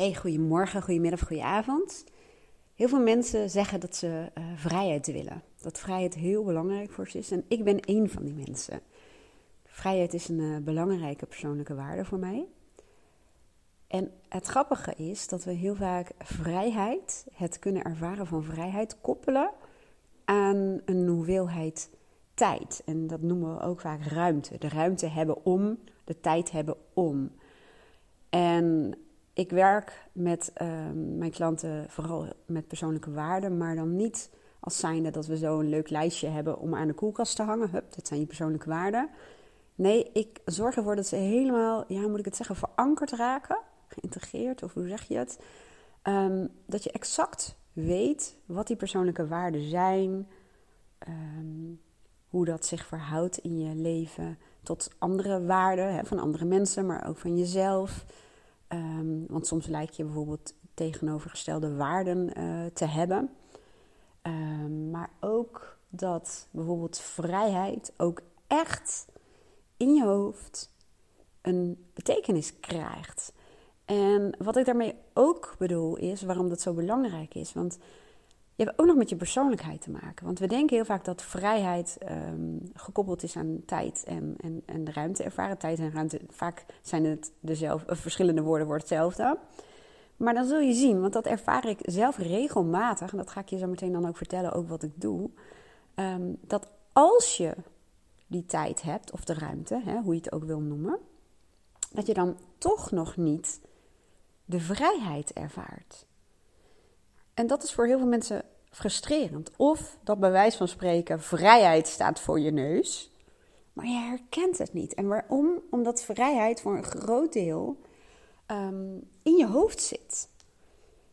Hey, goedemorgen, goedemiddag, goedenavond. Heel veel mensen zeggen dat ze uh, vrijheid willen. Dat vrijheid heel belangrijk voor ze is. En ik ben één van die mensen. Vrijheid is een uh, belangrijke persoonlijke waarde voor mij. En het grappige is dat we heel vaak vrijheid, het kunnen ervaren van vrijheid, koppelen aan een hoeveelheid tijd. En dat noemen we ook vaak ruimte. De ruimte hebben om, de tijd hebben om. En ik werk met ehm, mijn klanten vooral met persoonlijke waarden, maar dan niet als zijnde dat we zo een leuk lijstje hebben om aan de koelkast te hangen. Hup, dat zijn je persoonlijke waarden. Nee, ik zorg ervoor dat ze helemaal, ja, moet ik het zeggen, verankerd raken, geïntegreerd, of hoe zeg je het? Ehm, dat je exact weet wat die persoonlijke waarden zijn, ehm, hoe dat zich verhoudt in je leven tot andere waarden hè, van andere mensen, maar ook van jezelf. Um, want soms lijkt je bijvoorbeeld tegenovergestelde waarden uh, te hebben. Um, maar ook dat bijvoorbeeld vrijheid ook echt in je hoofd een betekenis krijgt. En wat ik daarmee ook bedoel is waarom dat zo belangrijk is. Want je hebt ook nog met je persoonlijkheid te maken. Want we denken heel vaak dat vrijheid um, gekoppeld is aan tijd en, en, en ruimte ervaren. Tijd en ruimte, vaak zijn het dezelfde, verschillende woorden voor hetzelfde. Maar dan zul je zien, want dat ervaar ik zelf regelmatig, en dat ga ik je zo meteen dan ook vertellen, ook wat ik doe. Um, dat als je die tijd hebt, of de ruimte, hè, hoe je het ook wil noemen, dat je dan toch nog niet de vrijheid ervaart. En dat is voor heel veel mensen frustrerend. Of dat bij wijze van spreken vrijheid staat voor je neus, maar je herkent het niet. En waarom? Omdat vrijheid voor een groot deel um, in je hoofd zit.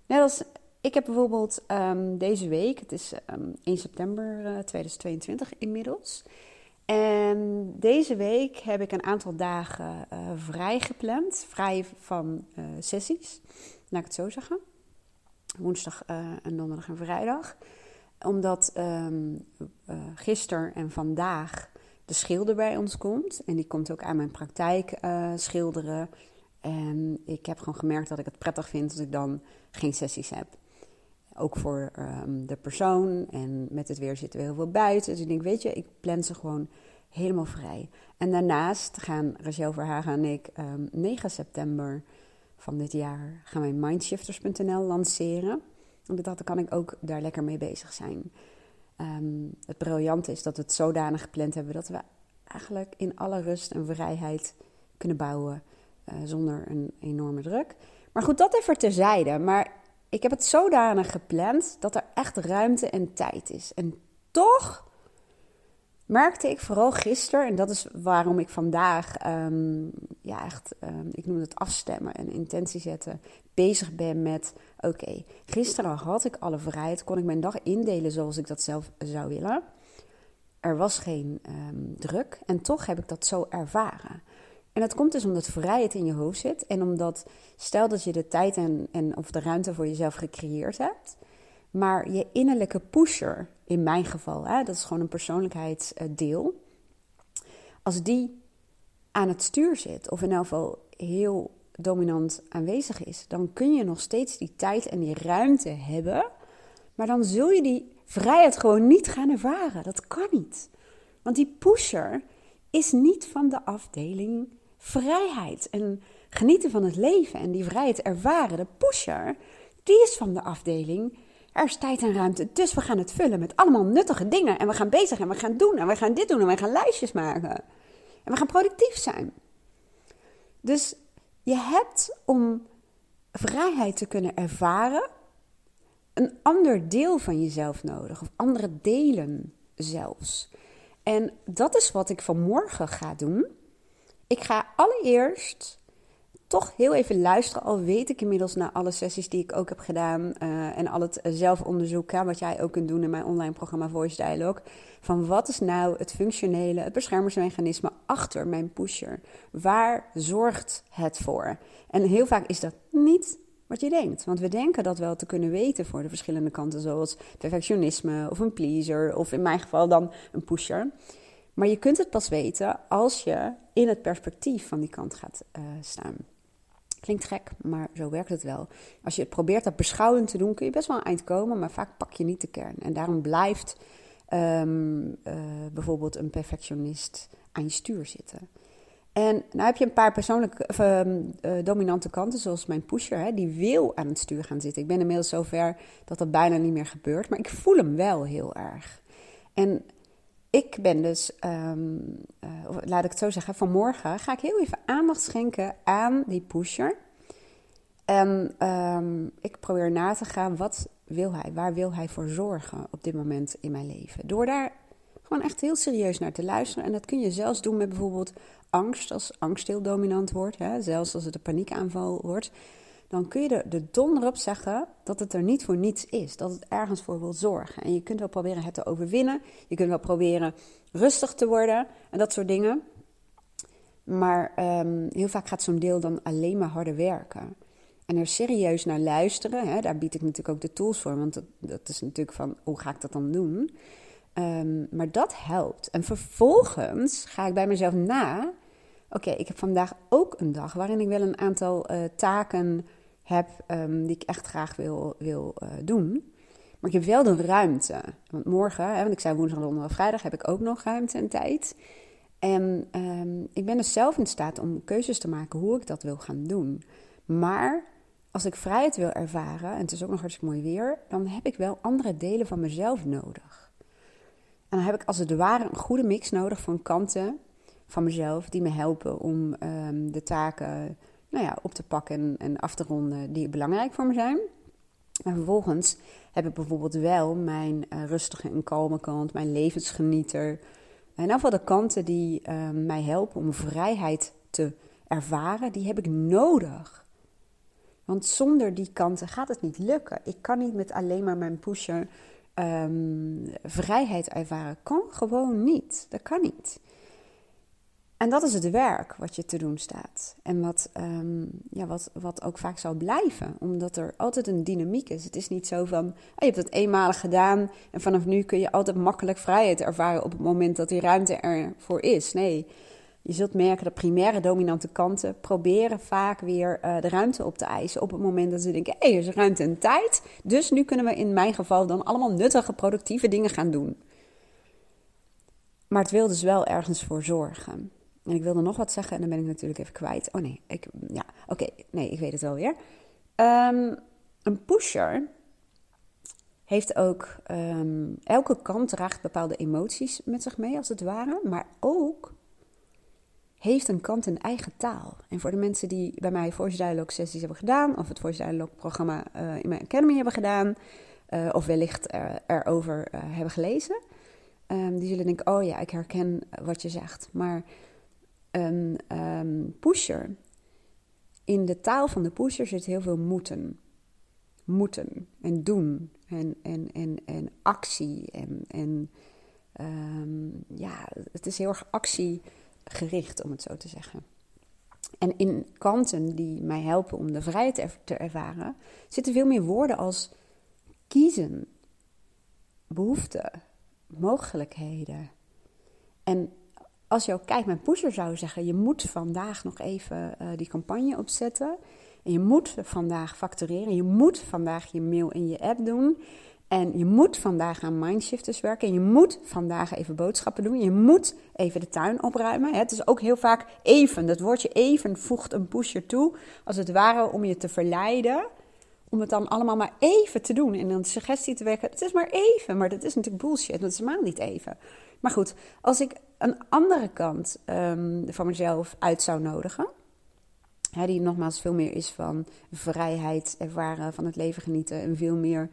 Net als ik heb bijvoorbeeld um, deze week, het is um, 1 september uh, 2022 inmiddels. En deze week heb ik een aantal dagen uh, vrij gepland, vrij van uh, sessies, laat ik het zo zeggen woensdag uh, en donderdag en vrijdag. Omdat um, gisteren en vandaag de schilder bij ons komt. En die komt ook aan mijn praktijk uh, schilderen. En ik heb gewoon gemerkt dat ik het prettig vind als ik dan geen sessies heb. Ook voor um, de persoon. En met het weer zitten we heel veel buiten. Dus ik denk, weet je, ik plan ze gewoon helemaal vrij. En daarnaast gaan Rachel Verhagen en ik um, 9 september van dit jaar gaan wij mindshifters.nl lanceren. En dan kan ik ook daar lekker mee bezig zijn. Um, het briljante is dat we het zodanig gepland hebben dat we eigenlijk in alle rust en vrijheid kunnen bouwen uh, zonder een enorme druk. Maar goed, dat even terzijde. Maar ik heb het zodanig gepland dat er echt ruimte en tijd is. En toch merkte ik vooral gisteren, en dat is waarom ik vandaag, um, ja, echt, um, ik noem het afstemmen en intentie zetten, bezig ben met: oké, gisteren had ik alle vrijheid, kon ik mijn dag indelen zoals ik dat zelf zou willen. Er was geen um, druk en toch heb ik dat zo ervaren. En dat komt dus omdat vrijheid in je hoofd zit en omdat, stel dat je de tijd en, en of de ruimte voor jezelf gecreëerd hebt, maar je innerlijke pusher, in mijn geval, hè, dat is gewoon een persoonlijkheidsdeel. Als die aan het stuur zit, of in elk geval heel dominant aanwezig is, dan kun je nog steeds die tijd en die ruimte hebben. Maar dan zul je die vrijheid gewoon niet gaan ervaren. Dat kan niet. Want die pusher is niet van de afdeling vrijheid en genieten van het leven en die vrijheid ervaren. De pusher, die is van de afdeling er is tijd en ruimte, dus we gaan het vullen met allemaal nuttige dingen. En we gaan bezig en we gaan doen en we gaan dit doen en we gaan lijstjes maken. En we gaan productief zijn. Dus je hebt om vrijheid te kunnen ervaren een ander deel van jezelf nodig, of andere delen zelfs. En dat is wat ik vanmorgen ga doen. Ik ga allereerst toch heel even luisteren. Al weet ik inmiddels na alle sessies die ik ook heb gedaan. Uh, en al het zelfonderzoek, hè, wat jij ook kunt doen in mijn online programma Voice Dialogue. Van wat is nou het functionele, het beschermersmechanisme achter mijn pusher? Waar zorgt het voor? En heel vaak is dat niet wat je denkt. Want we denken dat wel te kunnen weten voor de verschillende kanten, zoals perfectionisme of een pleaser, of in mijn geval dan een pusher. Maar je kunt het pas weten als je in het perspectief van die kant gaat uh, staan. Klinkt gek, maar zo werkt het wel. Als je het probeert dat beschouwend te doen, kun je best wel een eind komen, maar vaak pak je niet de kern. En daarom blijft um, uh, bijvoorbeeld een perfectionist aan je stuur zitten. En nou heb je een paar persoonlijke um, uh, dominante kanten, zoals mijn pusher, hè, die wil aan het stuur gaan zitten. Ik ben inmiddels zover dat dat bijna niet meer gebeurt, maar ik voel hem wel heel erg. En ik ben dus, um, uh, laat ik het zo zeggen, vanmorgen ga ik heel even aandacht schenken aan die pusher. En um, ik probeer na te gaan, wat wil hij? Waar wil hij voor zorgen op dit moment in mijn leven? Door daar gewoon echt heel serieus naar te luisteren. En dat kun je zelfs doen met bijvoorbeeld angst, als angst heel dominant wordt. Hè? Zelfs als het een paniekaanval wordt. Dan kun je er de donder op zeggen dat het er niet voor niets is. Dat het ergens voor wil zorgen. En je kunt wel proberen het te overwinnen. Je kunt wel proberen rustig te worden en dat soort dingen. Maar um, heel vaak gaat zo'n deel dan alleen maar harder werken. En er serieus naar luisteren, hè, daar bied ik natuurlijk ook de tools voor. Want dat, dat is natuurlijk van, hoe ga ik dat dan doen? Um, maar dat helpt. En vervolgens ga ik bij mezelf na. Oké, ik heb vandaag ook een dag waarin ik wel een aantal uh, taken heb um, die ik echt graag wil, wil uh, doen. Maar ik heb wel de ruimte. Want morgen, hè, want ik zei woensdag, donderdag, vrijdag, heb ik ook nog ruimte en tijd. En um, ik ben dus zelf in staat om keuzes te maken hoe ik dat wil gaan doen. Maar als ik vrijheid wil ervaren, en het is ook nog hartstikke mooi weer, dan heb ik wel andere delen van mezelf nodig. En dan heb ik als het ware een goede mix nodig van kanten van mezelf die me helpen om um, de taken nou ja, op te pakken en, af te ronden die belangrijk voor me zijn. En vervolgens heb ik bijvoorbeeld wel mijn uh, rustige en kalme kant, mijn levensgenieter. En in geval de kanten die uh, mij helpen om vrijheid te ervaren, die heb ik nodig. Want zonder die kanten gaat het niet lukken. Ik kan niet met alleen maar mijn pusher um, vrijheid ervaren. Kan gewoon niet. Dat kan niet. En dat is het werk wat je te doen staat. En wat, um, ja, wat, wat ook vaak zal blijven, omdat er altijd een dynamiek is. Het is niet zo van, oh, je hebt het eenmalig gedaan en vanaf nu kun je altijd makkelijk vrijheid ervaren op het moment dat die ruimte ervoor is. Nee, je zult merken dat primaire dominante kanten proberen vaak weer uh, de ruimte op te eisen op het moment dat ze denken, hé, hey, er is ruimte en tijd, dus nu kunnen we in mijn geval dan allemaal nuttige, productieve dingen gaan doen. Maar het wil dus wel ergens voor zorgen. En ik wilde nog wat zeggen en dan ben ik natuurlijk even kwijt. Oh nee, ik, ja, oké, nee, ik weet het wel weer. Um, een pusher heeft ook, um, elke kant draagt bepaalde emoties met zich mee, als het ware, maar ook heeft een kant een eigen taal. En voor de mensen die bij mij Voice Dialogue sessies hebben gedaan, of het Voice Dialogue programma uh, in mijn Academy hebben gedaan, uh, of wellicht er, erover uh, hebben gelezen, um, die zullen denken: Oh ja, ik herken wat je zegt. Maar een um, pusher, in de taal van de pusher zit heel veel moeten. Moeten en doen en, en, en, en actie. En, en um, ja, het is heel erg actie gericht, om het zo te zeggen. En in kanten die mij helpen om de vrijheid te ervaren, zitten veel meer woorden als kiezen, behoeften, mogelijkheden. En als je ook kijkt, mijn pusher zou zeggen: je moet vandaag nog even uh, die campagne opzetten. En je moet vandaag factureren. Je moet vandaag je mail in je app doen. En je moet vandaag aan mindshifters werken. En je moet vandaag even boodschappen doen. Je moet even de tuin opruimen. Het is ook heel vaak even. Dat woordje even voegt een pusher toe. Als het ware om je te verleiden. Om het dan allemaal maar even te doen. En dan suggestie te werken. Het is maar even. Maar dat is natuurlijk bullshit. Dat is helemaal niet even. Maar goed, als ik een andere kant um, van mezelf uit zou nodigen. Die nogmaals veel meer is van vrijheid ervaren, van het leven genieten. En veel meer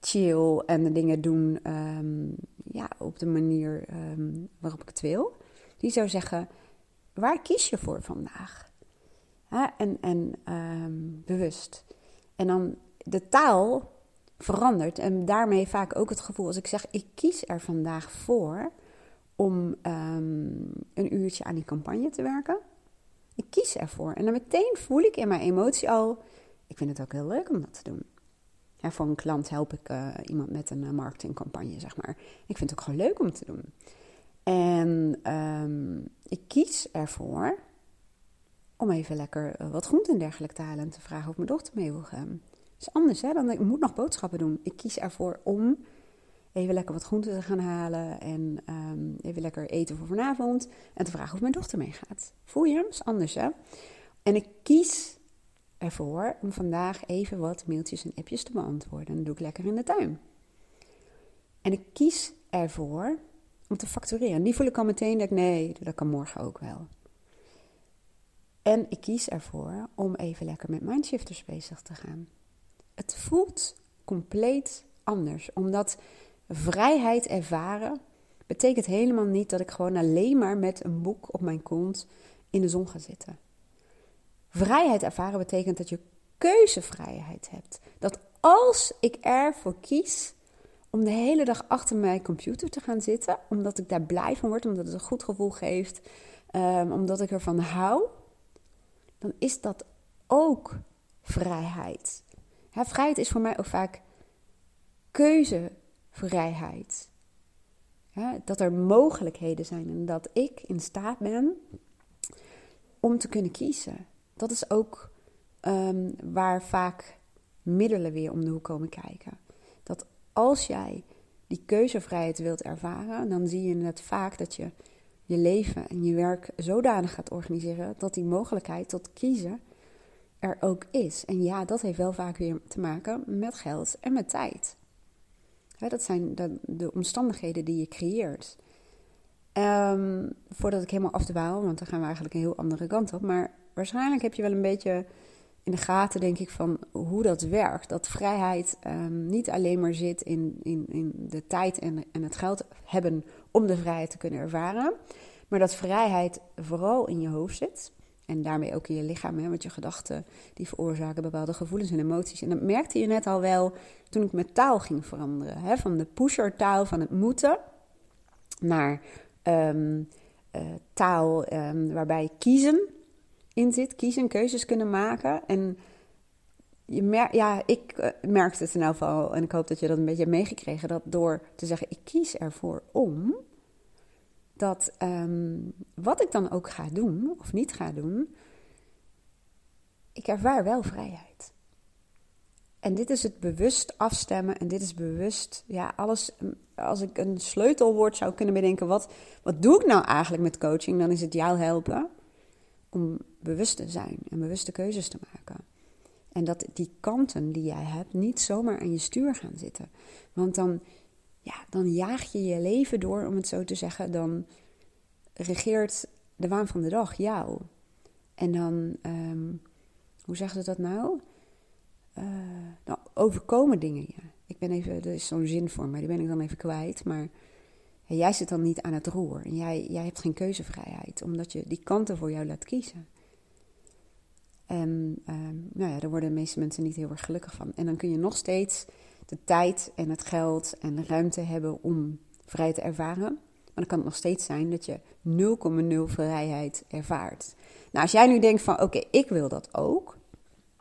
chill en de dingen doen um, ja, op de manier um, waarop ik het wil. Die zou zeggen, waar kies je voor vandaag? En en um, bewust. En dan de taal verandert en daarmee vaak ook het gevoel als ik zeg, ik kies er vandaag voor om een uurtje aan die campagne te werken. Ik kies ervoor. En dan meteen voel ik in mijn emotie al, ik vind het ook heel leuk om dat te doen. Voor een klant help ik uh, iemand met een uh, marketingcampagne, zeg maar. Ik vind het ook gewoon leuk om te doen. En um, ik kies ervoor om even lekker eh, wat groente en dergelijke te halen en te vragen of mijn dochter mee wil gaan. Dat is anders hè, dan ik moet nog boodschappen doen. Ik kies ervoor om even lekker wat groenten te gaan halen en um, even lekker eten voor vanavond en te vragen of mijn dochter meegaat. Voel je? Dat is anders hè. En ik kies ervoor om vandaag even wat mailtjes en appjes te beantwoorden. En dat doe ik lekker in de tuin. En ik kies ervoor om te factureren. Die voel ik al meteen dat ik, nee, dat kan morgen ook wel. En ik kies ervoor om even lekker met mindshifters bezig te gaan. Het voelt compleet anders, omdat vrijheid ervaren betekent helemaal niet dat ik gewoon alleen maar met een boek op mijn kont in de zon ga zitten. Vrijheid ervaren betekent dat je keuzevrijheid hebt. Dat als ik ervoor kies om de hele dag achter mijn computer te gaan zitten, omdat ik daar blij van word, omdat het een goed gevoel geeft, um, omdat ik ervan hou, dan is dat ook vrijheid. vrijheid is voor mij ook vaak keuzevrijheid. dat er mogelijkheden zijn en dat ik in staat ben om te kunnen kiezen. Dat is ook um, waar vaak middelen weer om de hoek komen kijken. Dat als jij die keuzevrijheid wilt ervaren, dan zie je net vaak dat je je leven en je werk zodanig gaat organiseren dat die mogelijkheid tot kiezen er ook is. En ja, dat heeft wel vaak weer te maken met geld en met tijd. dat zijn de, de, omstandigheden die je creëert. Um, voordat ik helemaal afdwaal, want dan gaan we eigenlijk een heel andere kant op. Maar waarschijnlijk heb je wel een beetje in de gaten, denk ik, van hoe dat werkt. Dat vrijheid um, niet alleen maar zit in, in, in de tijd en, en het geld hebben om de vrijheid te kunnen ervaren. Maar dat vrijheid vooral in je hoofd zit. En daarmee ook in je lichaam, hè, want je gedachten die veroorzaken bepaalde gevoelens en emoties. En dat merkte je net al wel toen ik mijn taal ging veranderen. Hè, van de pusher-taal van het moeten naar um, uh, taal um, waarbij kiezen in zit. Kiezen, keuzes kunnen maken. En je mer ja, ik uh, merkte het in elk geval, en ik hoop dat je dat een beetje hebt meegekregen, dat door te zeggen: ik kies ervoor om, dat um, wat ik dan ook ga doen of niet ga doen, ik ervaar wel vrijheid. En dit is het bewust afstemmen en dit is bewust, ja, alles. Als ik een sleutelwoord zou kunnen bedenken, wat, wat doe ik nou eigenlijk met coaching? Dan is het jou helpen om bewust te zijn en bewuste keuzes te maken. En dat die kanten die jij hebt niet zomaar aan je stuur gaan zitten. Want dan, ja, dan jaag je je leven door, om het zo te zeggen. Dan regeert de waan van de dag jou. En dan, um, hoe zeggen ze dat nou? Uh, overkomen dingen je. Ik ben even, er is zo'n zin voor mij, die ben ik dan even kwijt. Maar jij zit dan niet aan het roer. En jij, jij hebt geen keuzevrijheid, omdat je die kanten voor jou laat kiezen. En um, nou ja, daar worden de meeste mensen niet heel erg gelukkig van. En dan kun je nog steeds de tijd en het geld en de ruimte hebben om vrij te ervaren. Maar dan kan het nog steeds zijn dat je 0,0 vrijheid ervaart. Nou, als jij nu denkt van oké, ik wil dat ook.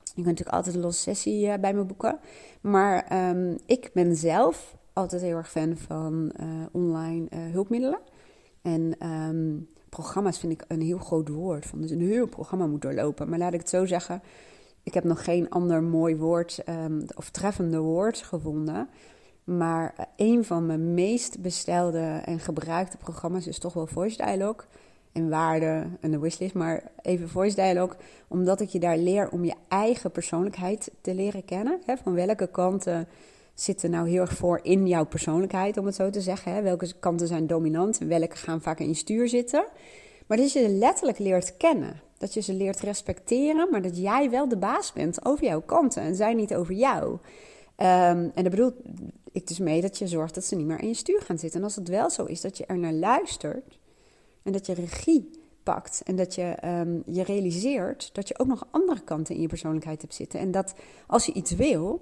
Je kunt natuurlijk altijd een losse sessie uh, bij me boeken. Maar um, ik ben zelf altijd heel erg fan van uh, online uh, hulpmiddelen. En um, programma's vind ik een heel groot woord. Van, dus een heel programma moet doorlopen. Maar laat ik het zo zeggen. Ik heb nog geen ander mooi woord um, of treffende woord gevonden. Maar uh, een van mijn meest bestelde en gebruikte programma's is toch wel Voice Dialogue. In waarde en de wishlist, maar even Voice Dialogue. Omdat ik je daar leer om je eigen persoonlijkheid te leren kennen. Hè, van welke kanten zitten nou heel erg voor in jouw persoonlijkheid, om het zo te zeggen. Hè? Welke kanten zijn dominant en welke gaan vaak in je stuur zitten. Maar dat je ze letterlijk leert kennen. Dat je ze leert respecteren, maar dat jij wel de baas bent over jouw kanten en zij niet over jou. Um, en daar bedoel ik dus mee dat je zorgt dat ze niet meer in je stuur gaan zitten. En als het wel zo is, dat je er naar luistert en dat je regie pakt en dat je um, je realiseert dat je ook nog andere kanten in je persoonlijkheid hebt zitten. En dat als je iets wil,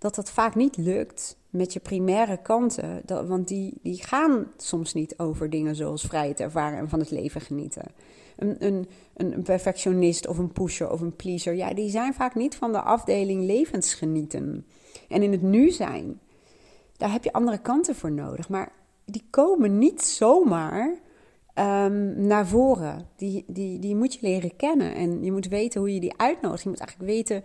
dat dat vaak niet lukt met je primaire kanten. Want die, die gaan soms niet over dingen zoals vrijheid ervaren en van het leven genieten. Een, een, een perfectionist of een pusher of een pleaser, ja, die zijn vaak niet van de afdeling levensgenieten. En in het nu zijn, daar heb je andere kanten voor nodig. Maar die komen niet zomaar ehm, naar voren. Die, die, die moet je leren kennen. En je moet weten hoe je die uitnodigt. Je moet eigenlijk weten,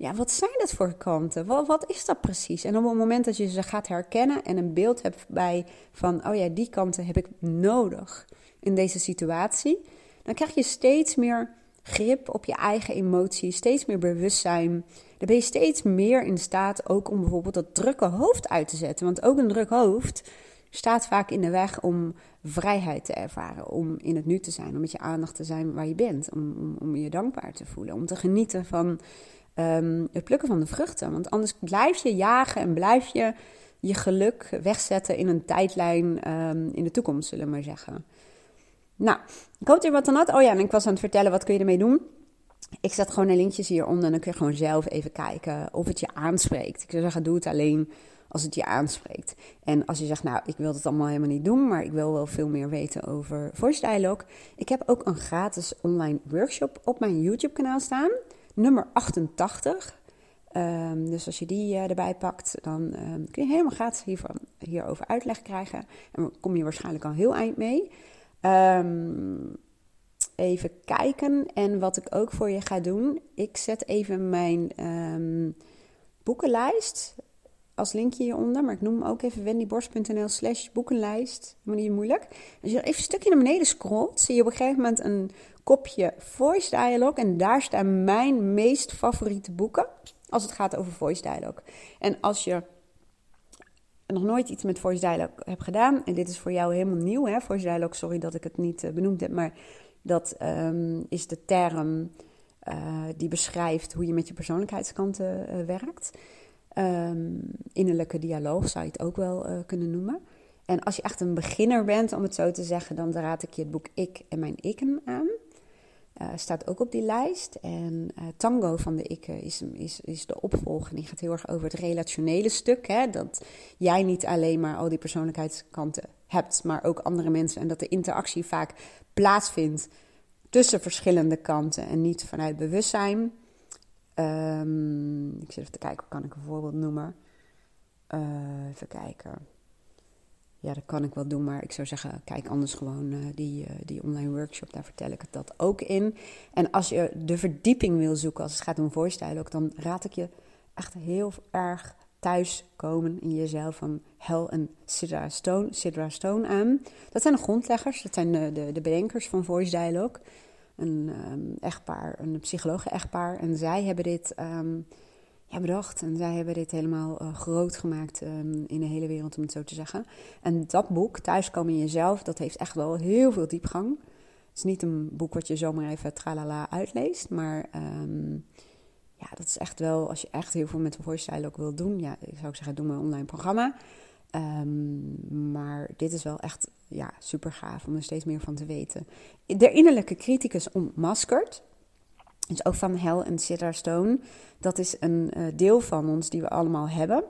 ja, wat zijn dat voor kanten? Wat, wat is dat precies? En op het moment dat je ze gaat herkennen en een beeld hebt bij van, oh ja, die kanten heb ik nodig in deze situatie, dan krijg je steeds meer grip op je eigen emoties, steeds meer bewustzijn. Dan ben je steeds meer in staat ook om bijvoorbeeld dat drukke hoofd uit te zetten. Want ook een druk hoofd staat vaak in de weg om vrijheid te ervaren, om in het nu te zijn, om met je aandacht te zijn waar je bent, om, om, om je dankbaar te voelen, om te genieten van ehm, het plukken van de vruchten. Want anders blijf je jagen en blijf je je geluk wegzetten in een tijdlijn um, in de toekomst, zullen we maar zeggen. Nou, ik hoop dat je wat dan had. Oh ja, en ik was aan het vertellen, wat kun je ermee doen? Ik zet gewoon de linkjes hieronder en dan kun je gewoon zelf even kijken of het je aanspreekt. Ik zou zeggen, doe het alleen als het je aanspreekt. En als je zegt, nou, ik wil het allemaal helemaal niet doen, maar ik wil wel veel meer weten over voice dialogue. Ik heb ook een gratis online workshop op mijn YouTube kanaal staan, nummer 88. Ehm, dus als je die uh, erbij pakt, dan um, kun je helemaal gratis hiervan, hierover uitleg krijgen. En kom je waarschijnlijk al heel eind mee. Um, even kijken. En wat ik ook voor je ga doen, ik zet even mijn boekenlijst als linkje hieronder. Maar ik noem ook even wendyborst.nl slash boekenlijst. Helemaal niet moeilijk. Als je even een stukje naar beneden scrolt, zie je op een gegeven moment een kopje voice dialogue. En daar staan mijn meest favoriete boeken als het gaat over voice dialogue. En als je nog nooit iets met voice dialogue heb gedaan, en dit is voor jou helemaal nieuw, hè, voice dialogue, sorry dat ik het niet uh, benoemd heb, maar dat um, is de term uh, die beschrijft hoe je met je persoonlijkheidskanten uh, werkt. Um, innerlijke dialoog zou je het ook wel kunnen noemen. En als je echt een beginner bent, om het zo te zeggen, dan raad ik je het boek Ik en mijn Ikken aan. Uh, staat ook op die lijst. En uh, Tango van de Ik is, is, is de opvolger. Die gaat heel erg over het relationele stuk. Hè? Dat jij niet alleen maar al die persoonlijkheidskanten hebt, maar ook andere mensen. En dat de interactie vaak plaatsvindt tussen verschillende kanten en niet vanuit bewustzijn. Um, ik zit even te kijken, kan ik een voorbeeld noemen? Uh, even kijken. Ja, dat kan ik wel doen, maar ik zou zeggen, kijk anders gewoon uh, die, uh, die online workshop. Daar vertel ik het dat ook in. En als je de verdieping wil zoeken als het gaat om voice dialogue, dan raad ik je echt heel erg thuiskomen in jezelf van Hel en Sidra Stone, Sidra Stone aan. Dat zijn de grondleggers, dat zijn de, de, de bedenkers van voice dialogue. Een um, echtpaar, een psychologe-echtpaar. En zij hebben dit... Um, ja, bedacht. En zij hebben dit helemaal uh, groot gemaakt um, in de hele wereld, om het zo te zeggen. En dat boek, Thuiskomen in Jezelf, dat heeft echt wel heel veel diepgang. Het is niet een boek wat je zomaar even tralala uitleest, maar ja, dat is echt wel, als je echt heel veel met de voice ook wil doen, ja, ik zou zeggen, doe mijn online programma. Um, maar dit is wel echt ja, super gaaf om er steeds meer van te weten. De innerlijke criticus ontmaskerd. Dus ook van Hel en Siddhar Stone. Dat is een uh, deel van ons die we allemaal hebben.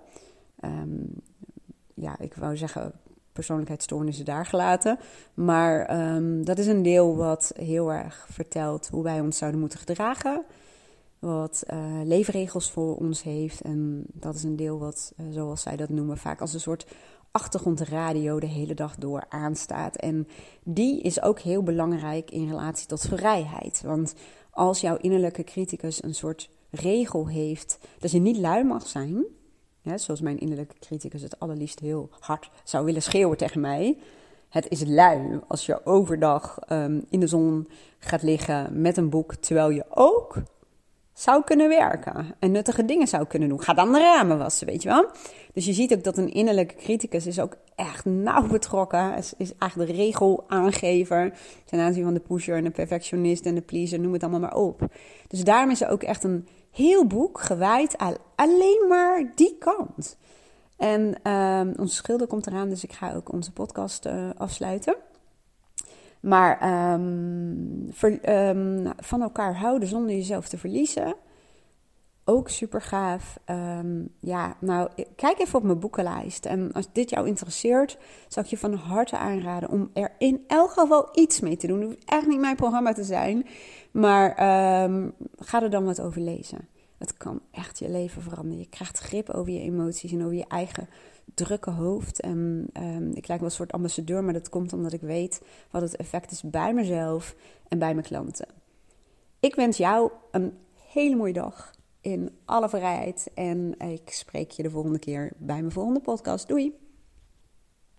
Um, ja, ik wou zeggen persoonlijkheidsstoornissen daar gelaten. Maar um, dat is een deel wat heel erg vertelt hoe wij ons zouden moeten gedragen. Wat uh, leefregels voor ons heeft. En dat is een deel wat, uh, zoals zij dat noemen, vaak als een soort achtergrondradio de hele dag door aanstaat. En die is ook heel belangrijk in relatie tot vrijheid. Want als jouw innerlijke criticus een soort regel heeft dat je niet lui mag zijn, ja, zoals mijn innerlijke criticus het allerliefst heel hard zou willen schreeuwen tegen mij. Het is lui als je overdag um, in de zon gaat liggen met een boek, terwijl je ook zou kunnen werken en nuttige dingen zou kunnen doen. Ga dan de ramen wassen, weet je wel. Dus je ziet ook dat een innerlijke criticus is ook echt nauw betrokken. Is, is eigenlijk de regelaangever ten aanzien van de pusher en de perfectionist en de pleaser, noem het allemaal maar op. Dus daarom is er ook echt een heel boek gewijd aan alleen maar die kant. En um, onze schilder komt eraan, dus ik ga ook onze podcast uh, afsluiten. Maar ver, um, van elkaar houden zonder jezelf te verliezen. Ook super gaaf. Um, ja, nou, kijk even op mijn boekenlijst. En als dit jou interesseert, zou ik je van harte aanraden om er in elk geval iets mee te doen. Het hoeft echt niet mijn programma te zijn. Maar ga er dan wat over lezen. Het kan echt je leven veranderen. Je krijgt grip over je emoties en over je eigen drukke hoofd. En um, ik lijk wel een soort ambassadeur, maar dat komt omdat ik weet wat het effect is bij mezelf en bij mijn klanten. Ik wens jou een hele mooie dag in alle vrijheid. En ik spreek je de volgende keer bij mijn volgende podcast. Doei!